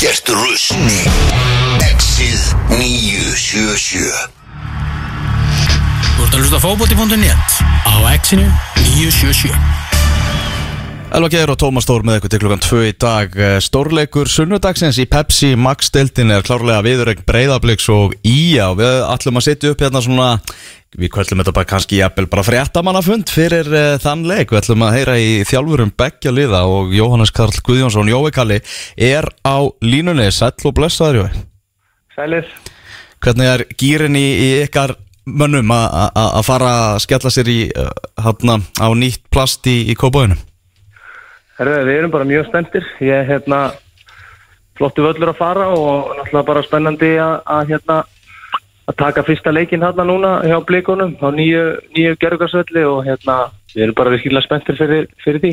Ekkert rusl. Exið 977 Þú ert að hlusta fókbóti.net á X-inu 977 Elva Geir og Tómas Stór með ykkur til klukkan 2 í dag. Eh, Stórleikur sunnudagsins í Pepsi Max deildin er klárlega viðurregn breyðabliks og ía. Og við ætlum að setja upp hérna svona við kvöllum þetta bara kannski jafnvel bara fréttamannafund fyrir uh, þann leik. Við ætlum að heyra í þjálfurum Beggja liða og Jóhannes Karl Guðjónsson Jói Kalli er á línunni. Sæll og blessaður Jói. Sælir. Hvernig er gýrin í, í ykkar mönnum að- fara að skella sér í uh, hana, á nýtt plast í, í kópáinu? Herru, við erum bara mjög spenntir. Ég er hérna flottu völlur að fara og náttúrulega bara spennandi að, hérna að taka fyrsta leikinn hérna núna hjá blikunum á nýju, nýju gerðugarsvelli og hérna við erum bara virkilega spenntir fyrir, fyrir því.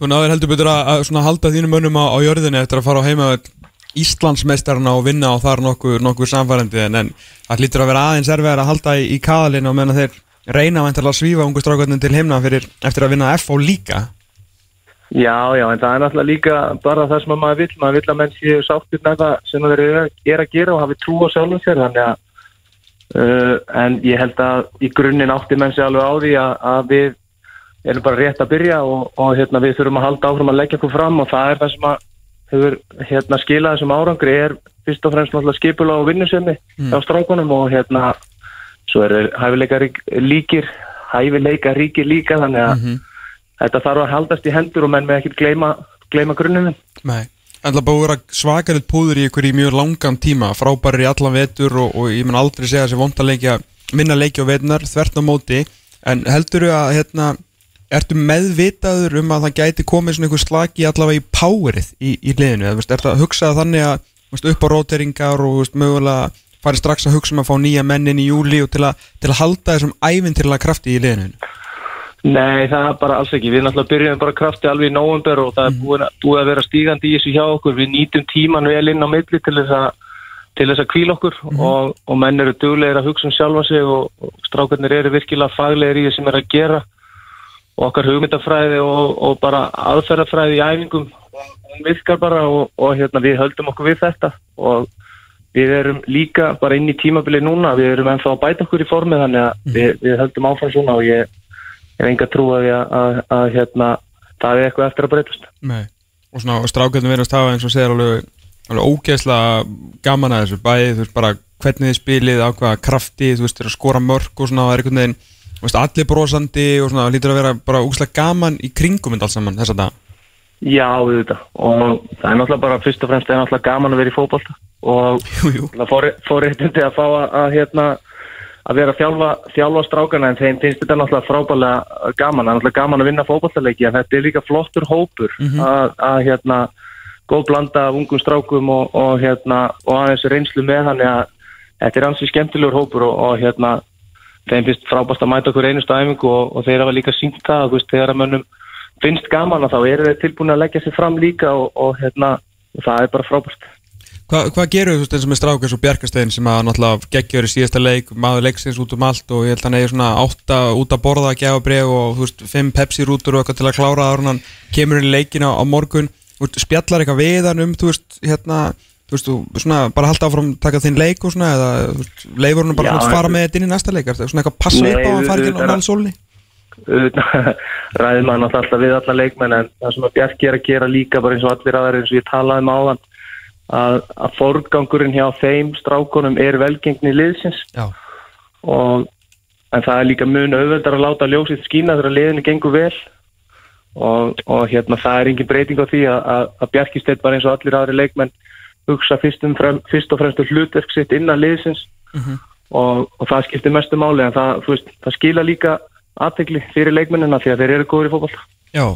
Þú náður heldur betur að, að halda þínum mönnum á, á jörðinni eftir að fara á heima Íslandsmeistarna og vinna og þar nokkuð, nokkuð samfærandi en, það hlýtur að vera aðeins erfiðar að halda í, í kaðalinn og menna þeir reyna að svífa ungu strákvöldin til heimna fyrir, eftir að vinna F og líka Já, já, en það er náttúrulega líka bara það sem að maður vill. Maður vill að menn séu sáttir með það sem þeir eru að- er að gera og hafi trú á sjálfum sér. Þannig að, uh, en ég held að í grunninn átti menn sér alveg á því að, að við erum bara rétt að byrja og, og hérna, við þurfum að halda áfram að leggja okkur fram og það er það sem að hefur hérna, skilað þessum árangri er fyrst og fremst náttúrulega skipula og vinnusemi Mm. á strákunum og hérna svo eru hæfileika rík- líkir hæfileika ríkir líka þannig að Mhm. Þetta þarf að haldast í hendur og menn með ekkert gleyma, gleyma grunninn Nei. En það búið að vera svakarið púður í ykkur í mjög langan tíma frábærir í allan vetur og, og ég mun aldrei segja þessi vond að leikja minna leikja á vetunar, þvert á móti. En heldur að hérna ertu meðvitaður um að það gæti komið svona einhver slagi allavega í powerið í, í liðinu, eða er það að hugsa þannig að veist, upp á róteringar og veist, mögulega farið strax að hugsa um að fá nýja mennin í júli og til að, til að halda þessum ævintýrlega krafti í liðinu Nei, það er bara alls ekki. Við náttúrulega byrjum bara krafti alveg í nóvember og það er búið, búið að vera stígandi í þessu hjá okkur. Við nýtum tíman vel inn á milli til þess að til þess að kvíla okkur og, og menn eru duglegir að hugsa um sjálfa sig og, og strákarnir eru virkilega faglegir í það sem er að gera. Og okkar hugmyndafræði og, og bara aðferðafræði í æfingum virkar bara og, og hérna, við höldum okkur við þetta. Og við erum líka bara inn í tímabilið núna, við erum ennþá að bæta okkur í formið þannig að við, við höldum áfram svona og ég ég hef enga trú að, að, að hérna, það er eitthvað eftir að breytast. Nei. og svona strákjöldum verðast hafa eins og segir alveg, alveg ógeðslega gaman að þessu bæði, þú veist bara hvernig þið spilið, á hvaða krafti þú veist, skora mörg og svona það er veginn, þú veist, allir brosandi og svona, það lítur að vera bara ógeðslega gaman í kringum allt saman þess að það Já, við þetta. Og það er náttúrulega bara fyrst og fremst það er náttúrulega gaman að vera í fótbolta og jú, jú. fórréttindi að fá að, að hérna að vera að þjálfa, þjálfa strákana en þeim finnst þetta náttúrulega frábælega gaman, það er náttúrulega gaman að vinna fótballtaleiki en þetta er líka flottur hópur að, að hérna góð blanda af ungum strákum og, og hérna og aðeins reynslu með þannig að þetta er ansi skemmtilegur hópur og, og hérna þeim finnst frábært að mæta okkur einustu æfingu og, og þeir hafa líka sínt það veist, þegar að mönnum finnst gaman að þá eru þeir tilbúin að leggja sér fram líka og, og hérna og það er bara frábært Hva, hvað gerur þú eins og með strákjars og bjarkastegin sem að náttúrulega geggjör í síðasta leik maður leiksins út um allt og ég held að hann eigi svona átta út að borða að gefa breg og þú veist fimm pepsi rútur og eitthvað til að klára það hann kemur inn í leikin á, á morgun veist, spjallar eitthvað við hann um þú veist hérna þú veist, svona bara halda áfram taka þinn leik og svona eða veist, leifur hann bara Já, að fara með þetta inn í næsta leik? Er svona eitthvað passa upp á að hann fara ekki á nálsólni maður náttúrulega alltaf við alla leikmenn en það sem að Bjarki er að gera líka bara eins og allir aðeins eins og ég talaði um áðan að, að forgangurinn hjá þeim strákunum er velgengni liðsins. Og en það er líka mun auðveldar að láta ljósið skína þegar liðinu gengur vel. Og, og hérna það er engin breyting á því að, að, að Bjarki steitt bara eins og allir aðri leikmenn hugsa fyrst, um frem, fyrst og fremst um hlutverk sitt innan liðsins. Og, og það skiptir mestu máli en það, veist, það skila líka aðtegli fyrir leikmennina því að þeir eru góður í fótboll Já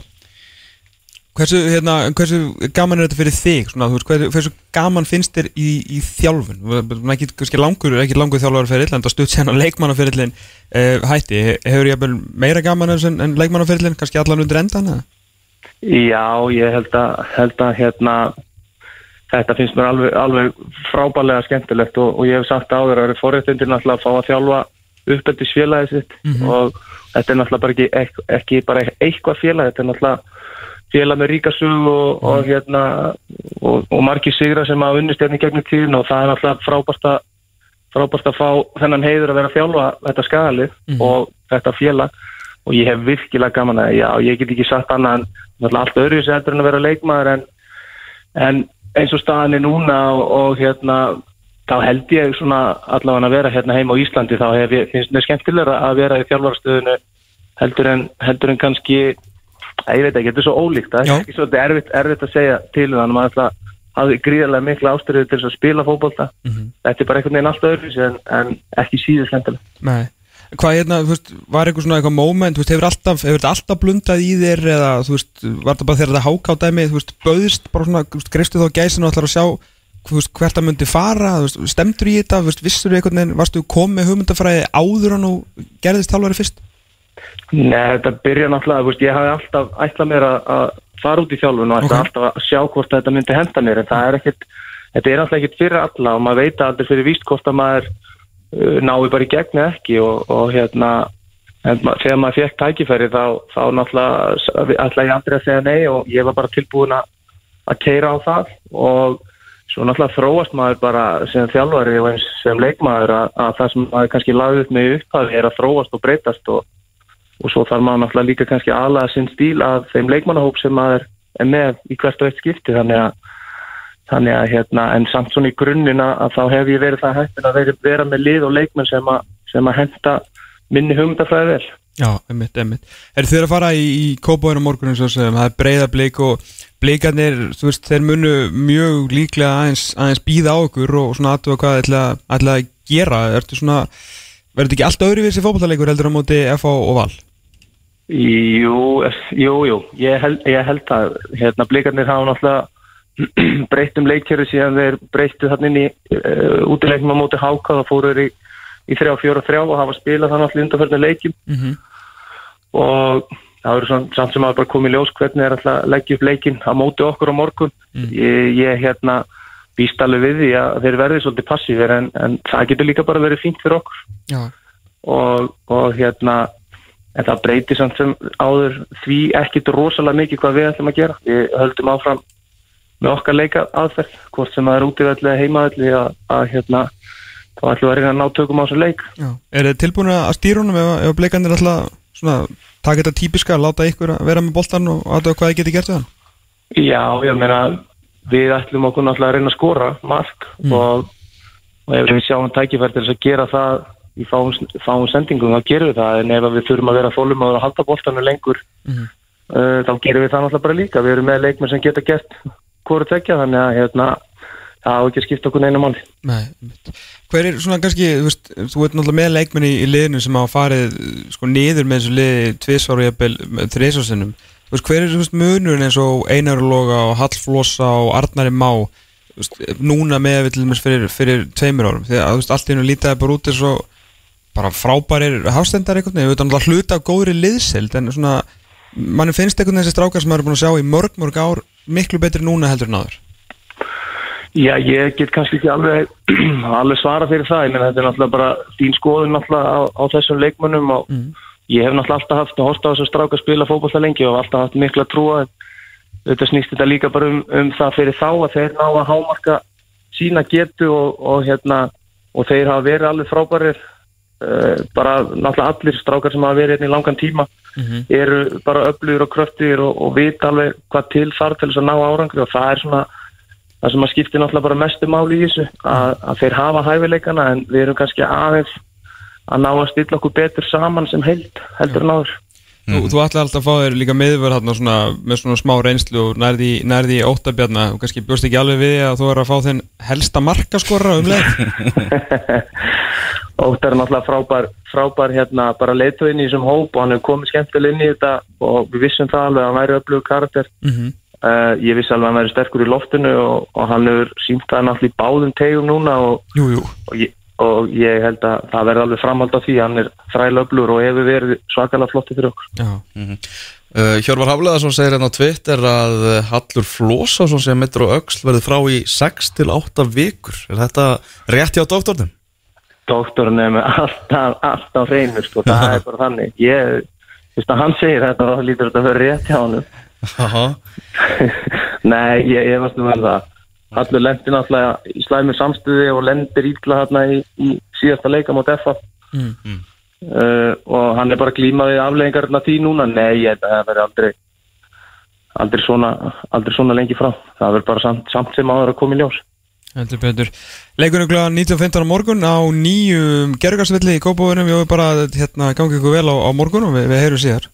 Hversu, hérna, hversu gaman er þetta fyrir þig? Svona, veist, hversu, hversu gaman finnst þér í, í þjálfun? Þú veist, Ekki, langur, langur þjálfur fyrir en það stutt sérna leikmannaferillin uh, hætti. Hefur ég meira gaman en, en leikmannaferillin, kannski allan undir endan? Já, ég held að, held að hérna, þetta finnst mér alveg, alveg frábælega skemmtilegt og, og ég hef sagt áður að það eru forréttindir náttúrulega að fá að þjálfa uppeldis félagið sitt og þetta er náttúrulega bara ekki, ekki, bara eitthvað félag, þetta er náttúrulega félag með ríka sög og, og hérna og, og margir sigra sem að unnist hérna í gegnum tíðin og það er náttúrulega frábært að frábært að fá þennan heiður að vera að þjálfa þetta skagalið og þetta félag. Og ég hef virkilega gaman að já, ég get ekki sagt annað en allt öðru sem heldur en að vera leikmaður en, en eins og staðan er núna og, og hérna þá held ég svona allavega að vera hérna heima á Íslandi þá hef finnst mér skemmtilega að vera í þjálfarastöðinu heldur en, heldur en kannski ég veit ekki, þetta er svo ólíkt það er ekki svo erfitt, erfitt að segja til um þannig að maður ætla hafði gríðarlega mikla ástyrðu til að spila fótbolta. Þetta er bara einhvern veginn alltaf öðru en, en ekki síður skemmtilega Nei. Hvað hérna, þú veist, var eitthvað svona eitthvað moment, þú veist, hefur alltaf, hefur þetta alltaf blundað í þér eða, þú veist, var þetta bara þegar þetta háká dæmi, þú veist, bauðist bara svona, þú veist, greistu þá gæsinu og ætlar að sjá, þú veist, hvert það myndi fara, þú veist, stemdur í þetta, þú veist, vissur einhvern veginn, varstu komið hugmyndafræði áður en þú gerðist þjálfari fyrst? Nei, þetta byrja náttúrulega, veist, ég hafi alltaf ætlað mér að, að fara út í þjálfun og ætla Ok. alltaf að sjá hvort þetta myndi henda mér en það er ekkit, þetta er alltaf ekkit fyrir alla og maður veit aldrei fyrir víst hvort að maður uh, nái bara í gegn eða ekki og, og hérna en ma þegar maður fekk tækifæri þá, þá náttúrulega ætla ég aldrei að segja nei og ég var bara tilbúin að að keira á það og svo náttúrulega þróast maður bara sem þjálfari og eins sem leikmaður að, að það sem maður kannski lagði upp með upphafi er að þróast og breytast og, og svo þarf maður náttúrulega líka kannski aðlaða sinn stíl að þeim leikmannahóp sem maður er með í hvert og eitt skipti þannig að þannig að hérna, en samt svona í grunnina að þá hef ég verið það hættin að vera, með lið og leikmenn sem að, sem að henda minni hugmyndafræði vel Já, einmitt, einmitt. Er þið að fara í, í Kópavóinu morgunin svo sem það er breyða bleik og bleikarnir, þú veist, þeir munu mjög líklega aðeins, aðeins býða á okkur og svona aðtuga hvað ætla, ætla að gera, ertu svona verður þetta ekki allt öðru við þessi fótballleikur heldur á móti FH og Val? Jú, jú, jú, ég held, ég held að hérna blikarnir hafa náttúrulega breytt um leikjöru síðan þeir breyttu þannig inn í uh, útileiknum á móti háka þá fóru þeir í, í 3-4-3 og hafa spilað þannig allir undanferðinu leikjum. Mm -hmm. og það eru samt samt sem að bara komið ljós hvernig er alltaf að leggja upp leikinn á móti okkur á morgun. Ég, ég hérna býst alveg við því að þeir verði svolítið passífir en, en það getur líka bara verið fínt fyrir okkur. Já, og, og hérna en það breytir samt sem áður því ekkit rosalega mikið hvað við ætlum að gera við höldum áfram með okkar leika aðferð, hvort sem það er útivelli eða heimavelli að, að hérna þá ætlum við að reyna að ná tökum á þessu leik já. Er þið tilbúin að stýra honum ef, ef bleikarnir alltaf taka þetta típiska, láta ykkur að vera með boltan og aðtuga hvað þið geti gert við hann? Já, ég meina við ætlum okkur náttúrulega að reyna að skora mark og, og ef við sjáum þess að gera það í fáum, fáum sendingum, þá gerum við það en ef við þurfum að vera þólum að halda boltanu lengur Mhm. uh, þá gerum við það náttúrulega bara líka við erum með leikmenn sem geta gert hvort tekja þannig að hérna, það á ekki að skipta okkur neina máli Nei. Hver er svona kannski, þú veist, þú ert náttúrulega með leikmenni í, í liðinu sem hafa farið sko niður með þessu liði og jafnvel þriðsvarsinnum. Hver er veist munurinn eins og Einarloga og Hallflossa og Arnari Má veist, núna með við til dæmis fyrir, fyrir tveimur árum, því að veist, allt í hennu lítaði bara út eins og bara frábærir einhvern veginn, við veitum alltaf hluta góðri liðsild en svona, manni finnst veginn þessi strákar sem maður er búin að sjá í mörg, mörg ár miklu betri núna heldur en áður. Já, ég get kannski ekki alveg, alveg svara fyrir það, meina þetta er náttúrulega bara þín skoðun náttúrulega á, á þessum leikmönnum og ég hef náttúrulega alltaf haft að horta á þessum stráka að spila fótballta lengi og alltaf haft mikla trúa en þetta snýst þetta líka bara um, um það fyrir þá að þeir ná að hámarka sína getu og, og hérna og þeir hafa verið alveg frábærir bara náttúrulega allir strákar sem hafa verið hérna í langan tíma eru bara öflugur og kröftir og, og vita alveg hvað til þarf til þess að ná árangri og það er svona það sem að skipti náttúrulega bara mestu máli í þessu að, að þeir hafa hæfileikana en við erum kannski aðeins að ná að stilla okkur betur saman sem held heldur en áður. Þú, þú ætlaði alltaf að fá þér líka miðvörð þarna svona, með svona smá reynslu og nærði, nærði óttabjarna og kannski bjóst ekki alveg við að þú er að fá þinn helsta markaskorra um leið Óttar er náttúrulega frábær, frábær hérna bara leiðtöðin í þessum hóp og hann hefur komið skemmtileg inn í þetta og við vissum það alveg að hann væri öflugur karakter. Mm -hmm. uh, ég vissi alveg að hann væri sterkur í loftinu og, og hann hefur sínt það náttúrulega í báðum tegum núna og, Jú, jú. og, ég, og ég held að það verði alveg framhald á því hann er þræl öflugur og hefur verið svakalega flotti fyrir okkur. Já, Uh, Hjörvar Hafleðarsson segir hérna á Twitter að Hallur Flósásson sem mittur á öxl verði frá í 6 til 8 vikur. Er þetta rétt hjá doktornum? Doktorinn er með alltaf, alltaf reynur sko, það er bara þannig. Ég, þú veist að hann segir þetta þá lítur þetta að vera rétt hjá hann. Nei, ég, ég varst að það. Hallur lendir náttúrulega í slæmi samstöði og lendir ítla hérna í, í síðasta leika mot FA Mm. uh, og hann er bara að glíma við afleggingarna því núna. Nei, ég, það verður aldrei aldrei svona, aldrei svona lengi frá. Það verður bara samt, samt sem áður að koma í ljós Heldur betur. Leikunum kl. 19.15 á morgun á nýjum gergarsvelli í Kópavörum Ég vil bara hérna, gangi ykkur vel á, á morgun og við, við heyrum síðar.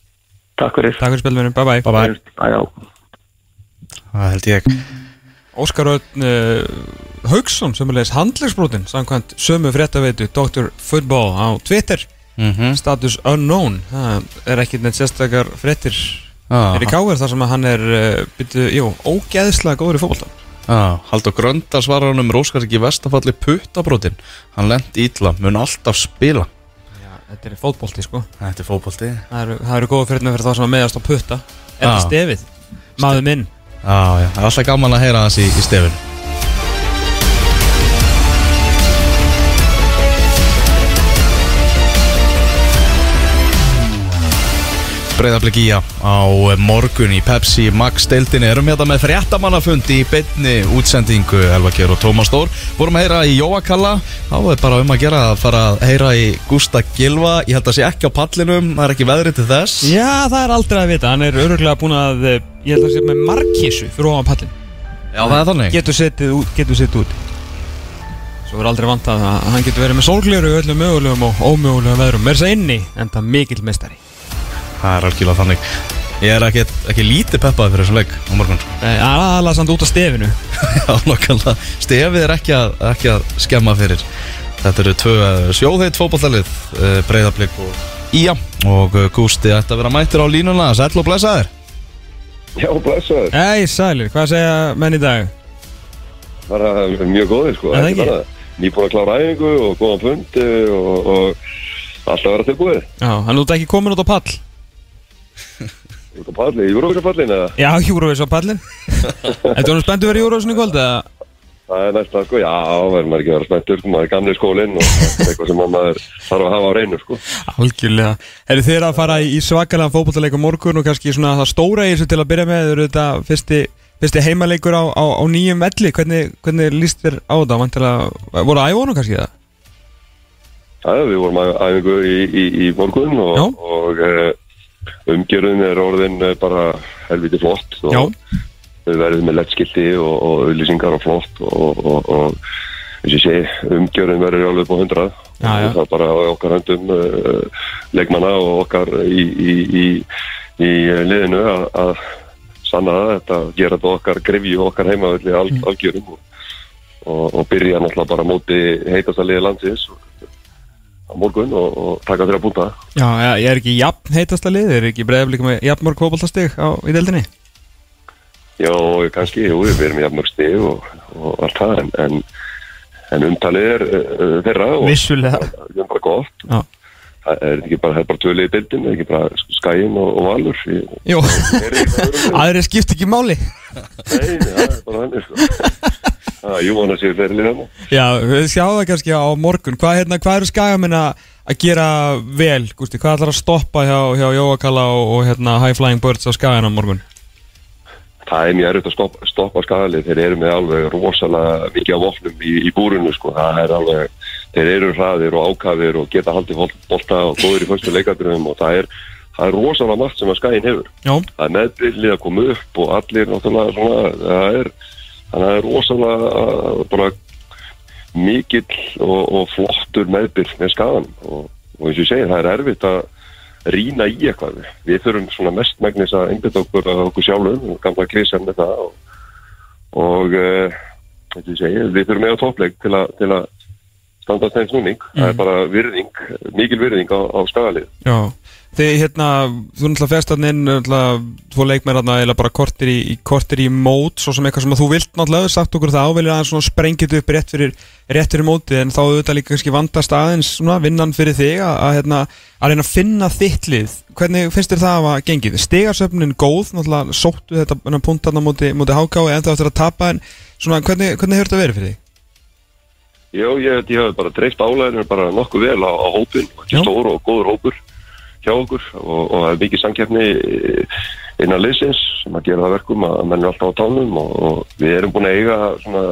Takk fyrir. Takk fyrir spilmennum, bye bye, Bye bye. Æjá Það held ég. Óskar Örn uh, Haugsson sem er leis handlegsbrotin samkvæmt sömu fréttaveitu Dr. Football á Twitter. Mhm. status unknown. Það er ekki neitt sérstakar fréttir. Já, er í káver þar sem að hann er uh, byrju, jú, ógeðslega góður í fótbolta Já, Haldur Gröndal svarar hann um Róskar ekki vestafalli puttabrótin Hann lendi ítla, mun alltaf spila. Já, þetta er fótbolti sko. Þetta er fótbolti. Það eru, það eru góða fyrir það sem að meðast á putta. Er það stefið, maður minn. Já, já, það er alltaf gaman að heyra hans í, í stefinu Breiðarblik í á morgun í Pepsi Max deildinni. Erum hérna með fréttamannafund í beinni útsendingu Elva Kjör og Tómas Stór vorum að heyra í Jóakalla. Þá er bara um að gera að fara að heyra í Gústa Gilva ég held að sé ekki á pallinum, það er ekki veðrið til þess. Já, það er aldrei að vita, hann er öruglega búin að eh, ég held að sé með markísu fyrir ofan pallin Já, það er þannig. Getur setið út, getur setið út. Svo er aldrei vant að hann getur verið með sólgleru öllum mögulegum og ómögulegum veðrum það það Það er algjörlega þannig Ég er ekki, ekki lítið peppaði fyrir þessum leik á morgun Það er aðalega samt út af stefinu Já, nokkanlega Stefið er ekki að, ekki að skemma fyrir Þetta eru tvö sjóðheit fótballtalið Breiðablík og Ía Og eh, Gústi ætti að vera mættur á línuna Sæll og blessaður Já, blessaður. Æ, sælir, hvað segja menn í dag? Bara mjög góðir, sko. Er það ekki? bara Nýbúin að klára æfingu og góðan fundi og, og alltaf vera tilbúið. Já, hann út ekki komin út á pall Út á palli, í Júróvíkapallin eða? Já, Júrovís á pallin Þetta var spenntu verið Júrovísin í kvöld eða? Það er næsta, sko. Já, verður maður ekki vera spenntur, sko. Maður er gamli skólinn og eitthvað sem maður þarf að hafa á reynu, sko. Algjörlega Eru þið að fara í svakalega fótbollaleik á morgun og kannski svona það stóra í þessu til að byrja með eru þetta fyrsti, fyrsti heimaleikur á, á, á nýjum velli hvernig, hvernig líst þér á þetta? Vantilega, voru æfónu kannski það? Já, við vorum æfingu í, í, í morgun og, Já. og umgjörðin er orðin eh, bara helviti flott og Já. við verðum með lettskilti og, og auðlýsingar og flott og, og, og eins og ég segi, umgjörðin verður alveg på hundrað það er bara okkar höndum uh, leikmanna og okkar í, í, í, í liðinu að, að sanna þetta gera þetta okkar grefju og okkar heimavalli al, Mm. algjörum og, og, og byrja náttúrulega bara móti heitasta liði landsins á morgun og, og taka þeirra búnta Já, já, ég er ekki jafn heitasta lið, er ekki breiðaflik með jafn mörg fótboltastig á, í deildinni? Já, kannski, jú, við erum jafnmörg stig og, og allt það en, en, en umtalið er uh, þeirra og Vissulega það er bara gott Já, það er ekki bara, það er bara tvölið í bildin, ekki bara skæin og, og valur? Jú, er það aðri skipt ekki máli. Nei, það er bara þannig sko. Það er jú, hann að séu fyrir liðan Já, við sjáum það kannski á morgun. Hvað, hérna, hvað eru skagamenn að gera vel, Gústi? Hvað ætlar að stoppa hjá, hjá Jóakalla og, og hérna, High Flying Birds á skagan á morgun? Það er mjög erfitt að stoppa, stoppa skalið þeir eru með alveg rosalega mikið af vopnum í, í búrinu sko, það er alveg þeir eru hraðir og ákafir og geta haldið bolta og góður í fyrstu leikadröfum og það er, það er rosalega margt sem að skæin hefur. Já, það er meðbyrlið að koma upp og allir náttúrulega svona, það er það er rosalega uh, bara mikill og, og flottur meðbyrl með skagan og, og eins og ég segi, það er erfitt að rýna í eitthvað. Við þurfum svona mest megnis að einbita okkur að okkur sjálfum, gamla klísan með það og, og eins og ég segi, við þurfum eiga toppleik til, að- til að standa þeim snúning, það er bara virðing mikil virðing á, á skagalið. Já. Þið, hérna, þú náttúrulega fegst hann inn náttúrulega, tvo leikmenn hérna eða bara kortir í, í kortir í mót svo sem eitthvað sem þú vilt náttúrulega sagt okkur það ávelja aðeins svona sprengið upp rétt fyrir rétt fyrir mótið en þá auðvitað líka kannski vandast aðeins svona vinnan fyrir þig að, að hérna, að reyna að finna þitt lið. Hvernig finnst þér það að gengið? Stegarsöfnin góð, náttúrulega sóttu þetta punkt þarna móti, móti HK en það eftir þetta? Já, ég held ég hafi bara dreift álæðinu bara nokkuð vel á, á hópin, Já. ekki stór og góður hópur hjá okkur og, og það er mikið samkeppni innan liðsins sem að gera það verkum að menn er alltaf á tánum og, og við erum búin að eiga svona,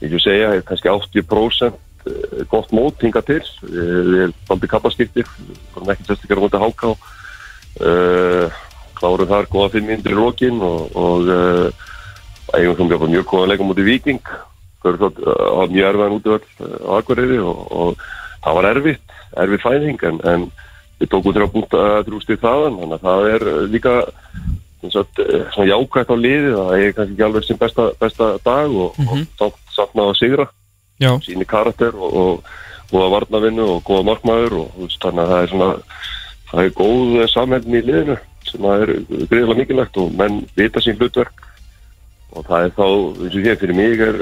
ég vil segja, kannski 80% eh, gott mót hinga til við, við erum aldrei kappaskiptir við erum ekki sérstaklega á móti háká uh, klárum þar góða fimm myndir í lokin og, og uh, eigum sem bjóða mjög góða leika mútið Viking svo á mjög erfiðan útvöld á Akureyri og, og það var erfitt, erfitt fæðing en, en við tókum þrjá búnt að þrjústið þaðan þannig að það er uh, líka og, uh, svona jákvægt á liði það er kannski ekki alveg sem besta, besta dag og, mm -hmm. og samt að sigra Já, síni karakter og, og góða varnavinnu og góða markmaður og þannig að það er svona það er góð samhælni í liðinu sem að er greiðilega mikilvægt og menn vita sín hlutverk. Og það er þá, eins og ég fyrir mig er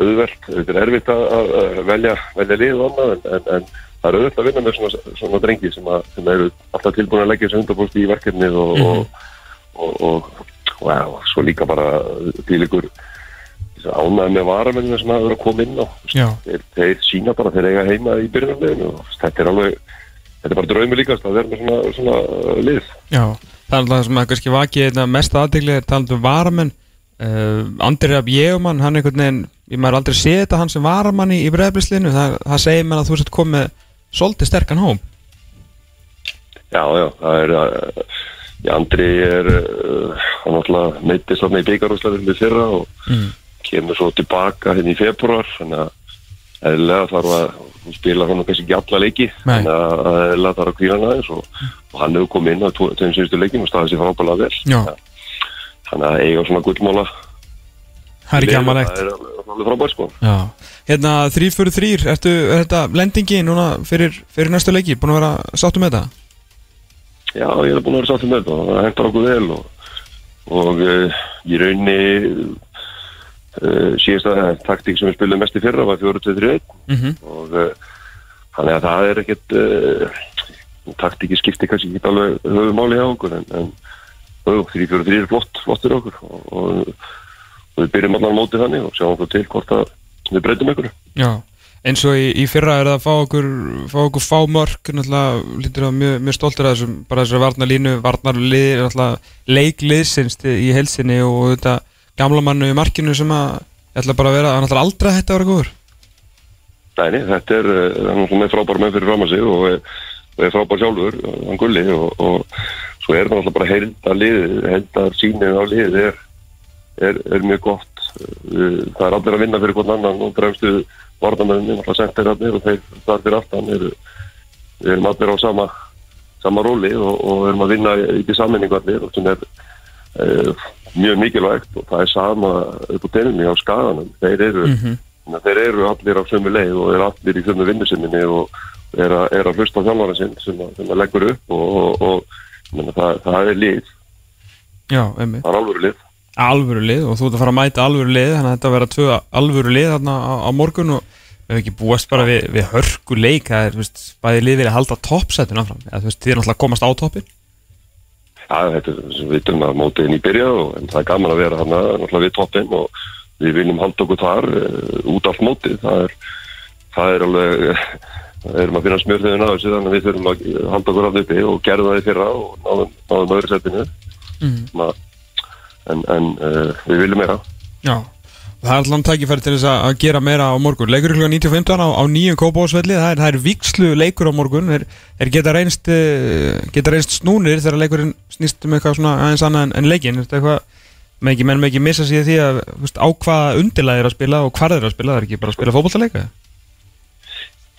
auðvelt, þetta er erfitt að að velja, velja lið og annað en, en, en það er auðvelt að vinna með svona, svona drengi sem, að, sem eru alltaf tilbúin að leggja þessu undarpost í verkefnið og, og, og, og, og, og svo líka bara til ykkur ánæði með varamennina sem hafa verið að koma inn á. Þeir, þeir sína bara þeir eiga heima í byrjunarleginu og þetta er alveg þetta er bara draumi líkast að vera með svona, svona lið. Já Það er alltaf sem að kannski vakið mest aðdegli er talað um varamenn uh, Andri Rapp Jégumann, hann einhvern veginn ég maður aldrei séð þetta hann sem varamann í, í breyðblislinu, það, það segir mér að þú sett komið svolítið sterkan hóm Já, já, það er uh, já, Andri er uh, hann náttúrulega meittist þarna í byggarúslega við fyrra og mm. kemur svo tilbaka hérna í februar þannig að eðlilega þarf að hún spila hann kannski ekki alla leiki þannig að eðlilega þarf að kvíða hann aðeins og, og hann hefur komið inn á tveim síðustu leikin og staðið sér frábælega vel Já. Þannig að eiga svona gullmóla Það er ekki amalegt það er alveg- frábært sko. Já, hérna þrýr fyrir þrýr Ertu, er þetta lendingi núna fyrir, fyrir næstu leiki, búin að vera sáttu með þetta? Já, ég er búin að vera sáttum með og það hendur okkur vel og, og uh, í raunni uh, síðasta taktík sem við spilum mest í fyrra var 4-2-3-1 Mm og uh, þannig að það er ekkert taktíki skipti kannski ekki alveg höfum máli hjá okkur en, en 3-4-3 er flott, flott fyrir okkur. Og, og, og við byrjum allan mótið þannig og sjáum okkur til hvort að við breytum ykkur Já, eins og í, í fyrra er það að fá okkur fá okkur fá mörk náttúrulega lítur að mjög, mjög stoltur að þessum bara þessari varnarlínu, varnarlið leikliðsins í helsinni og þetta gamla mannu í markinu sem að ætla bara að vera, hann ætla aldrei að þetta að vera góður. Nei, þetta er uh, hann er frábær með fyrir fram að sig og er, og er frábær sjálfur, hann gulli og, og svo er það alltaf bara heildar lið, heildar sínið á lið er, er, er mjög gott. Það er allir að vinna fyrir hvern annan og bremstu varnamöðinni, alltaf sentirarnir og þeir þar fyrir aftan eru, við erum allir á sama, sama róli og, og erum að vinna í því sammenningu allir og sem er uh, mjög mikilvægt og það er sama upp á teninni á skaganum, þeir eru Þannig að þeir eru allir á sömu leið og eru allir í sömu vinnusinninni og er, er að hlusta á þjálfara sinn sem, að- sem að leggur upp og, og, og menna, það, það er lið, Já, emmi það er alveg lið. alvöru lið og þú ert að fara að mæta alvöru lið þannig að þetta verða tvö alvöru lið þarna á, á morgun og við hefum ekki búast bara við, við hörku leik það er, þú veist, bæði lið vilja halda toppsætun áfram, eða þú veist, þið er náttúrulega að komast á toppin Já, þetta er við vitum að mótiðin í byrja og það er gaman að vera hann náttúrulega við toppin og við viljum halda okkur þar uh, út allt mótið, það er, það er alveg, við erum að finna smjörðiðin á þessu þannig að við þurfum að halda okkur af uppi og gerða það í fyrra og náðum, náðum öðru setinu. Mhm. En, en uh, við viljum meira. Já, það er alltaf tækifæri til þess að gera meira á morgun leikur kl. 95 á, á nýjum kópásvelli það er, það er vikslu leikur á morgun þeir, þeir geta, reynst, eh, geta reynst snúnir þegar leikurinn snýst um eitthvað svona aðeins annað en, en leikin Þetta eitthvað, með ekki, menn með ekki missa sig því að þú veist, á hvaða undirlega er að spila og hvað er að spila, það er ekki bara að spila fótballtaleika